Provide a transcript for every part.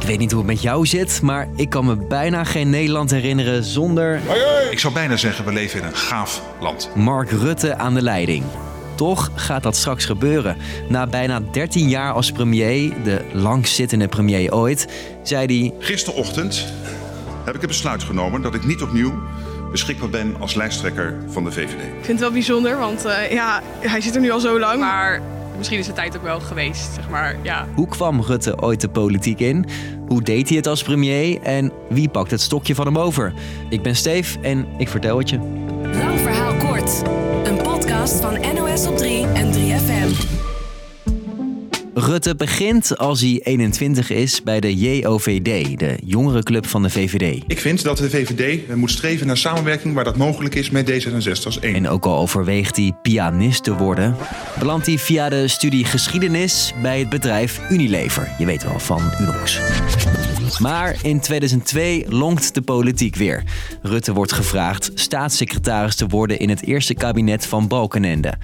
Ik weet niet hoe het met jou zit, maar ik kan me bijna geen Nederland herinneren zonder Ik zou bijna zeggen, we leven in een gaaf land. Mark Rutte aan de leiding. Toch gaat dat straks gebeuren. Na bijna 13 jaar als premier, de langstzittende premier ooit, zei hij... Gisterochtend heb ik het besluit genomen dat ik niet opnieuw beschikbaar ben als lijsttrekker van de VVD. Ik vind het wel bijzonder, want eh, ja, hij zit er nu al zo lang. Maar misschien is de tijd ook wel geweest, zeg maar. Ja. Hoe kwam Rutte ooit de politiek in? Hoe deed hij het als premier? En wie pakt het stokje van hem over? Ik ben Steef en ik vertel het je. Lang verhaal kort. Een podcast van NOS op 3 en 3FM. Rutte begint als hij 21 is bij de JOVD, de jongerenclub van de VVD. Ik vind dat de VVD moet streven naar samenwerking waar dat mogelijk is met D66 als één. En ook al overweegt hij pianist te worden, belandt hij via de studie geschiedenis bij het bedrijf Unilever. Je weet wel van Unox. Maar in 2002 lonkt de politiek weer. Rutte wordt gevraagd staatssecretaris te worden in het eerste kabinet van Balkenende.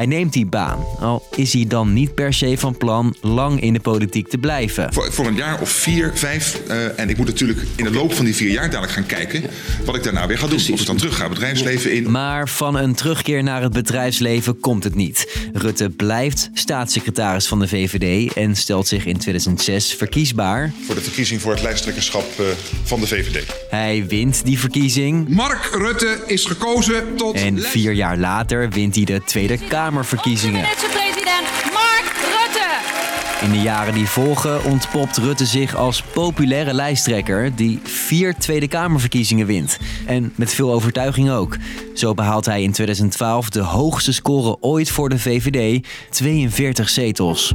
Hij neemt die baan, al is hij dan niet per se van plan lang in de politiek te blijven. Voor, voor een jaar of vier, vijf. eh, en ik moet natuurlijk in de loop van die vier jaar dadelijk gaan kijken wat ik daarna weer ga doen. Of ik dan terug ga het bedrijfsleven in. Maar van een terugkeer naar het bedrijfsleven komt het niet. Rutte blijft staatssecretaris van de VVD en stelt zich in 2006 verkiesbaar. Voor de verkiezing voor het lijsttrekkerschap eh, van de VVD. Hij wint die verkiezing Mark Rutte is gekozen tot. en vier jaar later wint hij de Tweede Kamerverkiezingen. Minister-president Mark Rutte. In de jaren die volgen ontpopt Rutte zich als populaire lijsttrekker die vier Tweede Kamerverkiezingen wint. En met veel overtuiging ook. Zo behaalt hij in 2012 de hoogste score ooit voor de VVD, 42 zetels.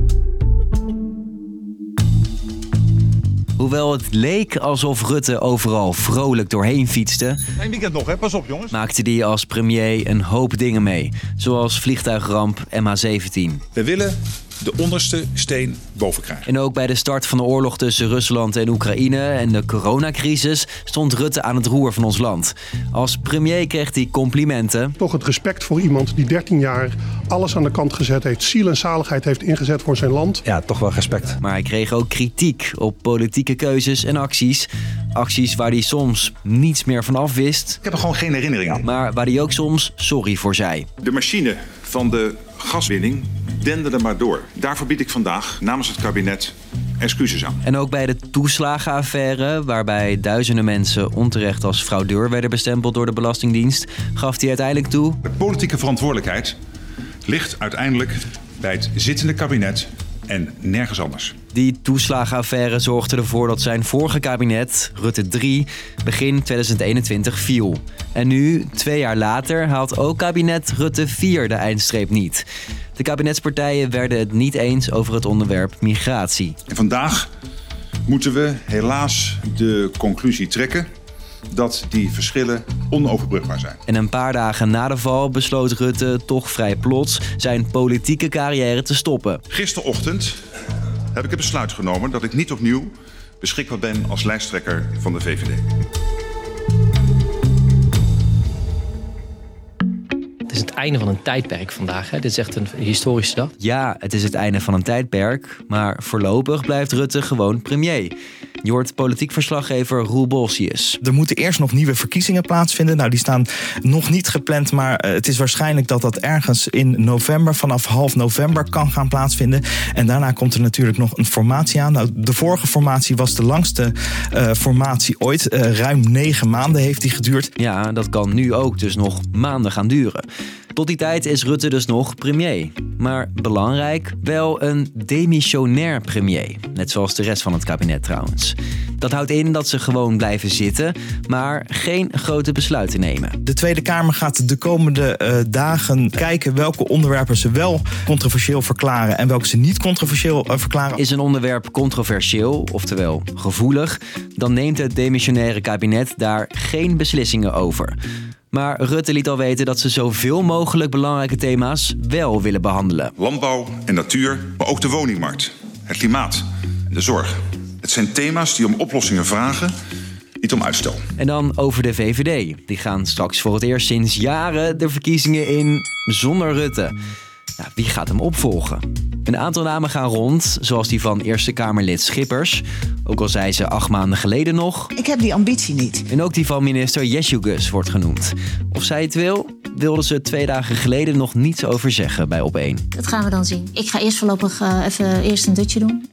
Hoewel het leek alsof Rutte overal vrolijk doorheen fietste, weekend nog, hè? Pas op, jongens. maakte hij als premier een hoop dingen mee. Zoals vliegtuigramp MH17. We willen de onderste steen boven krijgen. En ook bij de start van de oorlog tussen Rusland en Oekraïne en de coronacrisis stond Rutte aan het roer van ons land. Als premier kreeg hij complimenten. toch het respect voor iemand die 13 jaar alles aan de kant gezet heeft, ziel en zaligheid heeft ingezet voor zijn land. Ja, toch wel respect. Maar hij kreeg ook kritiek op politieke keuzes en acties. Acties waar hij soms niets meer van af wist, Ik heb er gewoon geen herinnering aan. maar waar hij ook soms sorry voor zei. De machine van de gaswinning denderde maar door. Daarvoor bied ik vandaag namens het kabinet excuses aan. En ook bij de toeslagenaffaire, waarbij duizenden mensen onterecht als fraudeur werden bestempeld door de Belastingdienst, gaf hij uiteindelijk toe De politieke verantwoordelijkheid ligt uiteindelijk bij het zittende kabinet en nergens anders. Die toeslagenaffaire zorgde ervoor dat zijn vorige kabinet, Rutte 3, begin 2021 viel. En nu, twee jaar later, haalt ook kabinet Rutte 4 de eindstreep niet. De kabinetspartijen werden het niet eens over het onderwerp migratie. En vandaag moeten we helaas de conclusie trekken dat die verschillen onoverbrugbaar zijn. En een paar dagen na de val besloot Rutte toch vrij plots zijn politieke carrière te stoppen. Gisterochtend heb ik het besluit genomen dat ik niet opnieuw beschikbaar ben als lijsttrekker van de VVD. Het is het einde van een tijdperk vandaag. Hè? Dit is echt een historische dag. Ja, het is het einde van een tijdperk, maar voorlopig blijft Rutte gewoon premier. Je hoort politiek verslaggever Roel Bolsius. Er moeten eerst nog nieuwe verkiezingen plaatsvinden. Nou, die staan nog niet gepland, maar eh, het is waarschijnlijk dat dat ergens in november, vanaf half november, kan gaan plaatsvinden. En daarna komt er natuurlijk nog een formatie aan. Nou, de vorige formatie was de langste eh, formatie ooit. Eh, ruim negen maanden heeft die geduurd. Ja, dat kan nu ook dus nog maanden gaan duren. Tot die tijd is Rutte dus nog premier. Maar belangrijk, wel een demissionair premier. Net zoals de rest van het kabinet trouwens. Dat houdt in dat ze gewoon blijven zitten, maar geen grote besluiten nemen. De Tweede Kamer gaat de komende eh, dagen kijken welke onderwerpen ze wel controversieel verklaren en welke ze niet controversieel eh, verklaren. Is een onderwerp controversieel, oftewel gevoelig, dan neemt het demissionaire kabinet daar geen beslissingen over. Maar Rutte liet al weten dat ze zoveel mogelijk belangrijke thema's wel willen behandelen. Landbouw en natuur, maar ook de woningmarkt, het klimaat en de zorg. Het zijn thema's die om oplossingen vragen, niet om uitstel. En dan over de VVD. Die gaan straks voor het eerst sinds jaren de verkiezingen in zonder Rutte. Nou, wie gaat hem opvolgen? Een aantal namen gaan rond, zoals die van Eerste Kamerlid Schippers. Ook al zei ze acht maanden geleden nog. Ik heb die ambitie niet. En ook die van minister Jesjugus wordt genoemd. Of zij het wil, wilde ze twee dagen geleden nog niets over zeggen bij Op1. Dat gaan we dan zien. Ik ga eerst voorlopig uh, even eerst een dutje doen.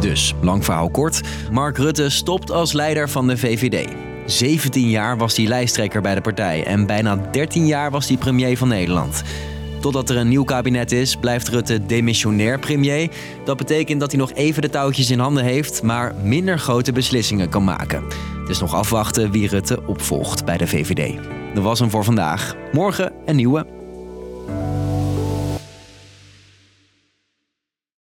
Dus, lang verhaal kort. Mark Rutte stopt als leider van de VVD. 17 jaar was hij lijsttrekker bij de partij en bijna 13 jaar was hij premier van Nederland. Totdat er een nieuw kabinet is, blijft Rutte demissionair premier. Dat betekent dat hij nog even de touwtjes in handen heeft, maar minder grote beslissingen kan maken. Dus nog afwachten wie Rutte opvolgt bij de VVD. Dat was hem voor vandaag. Morgen een nieuwe.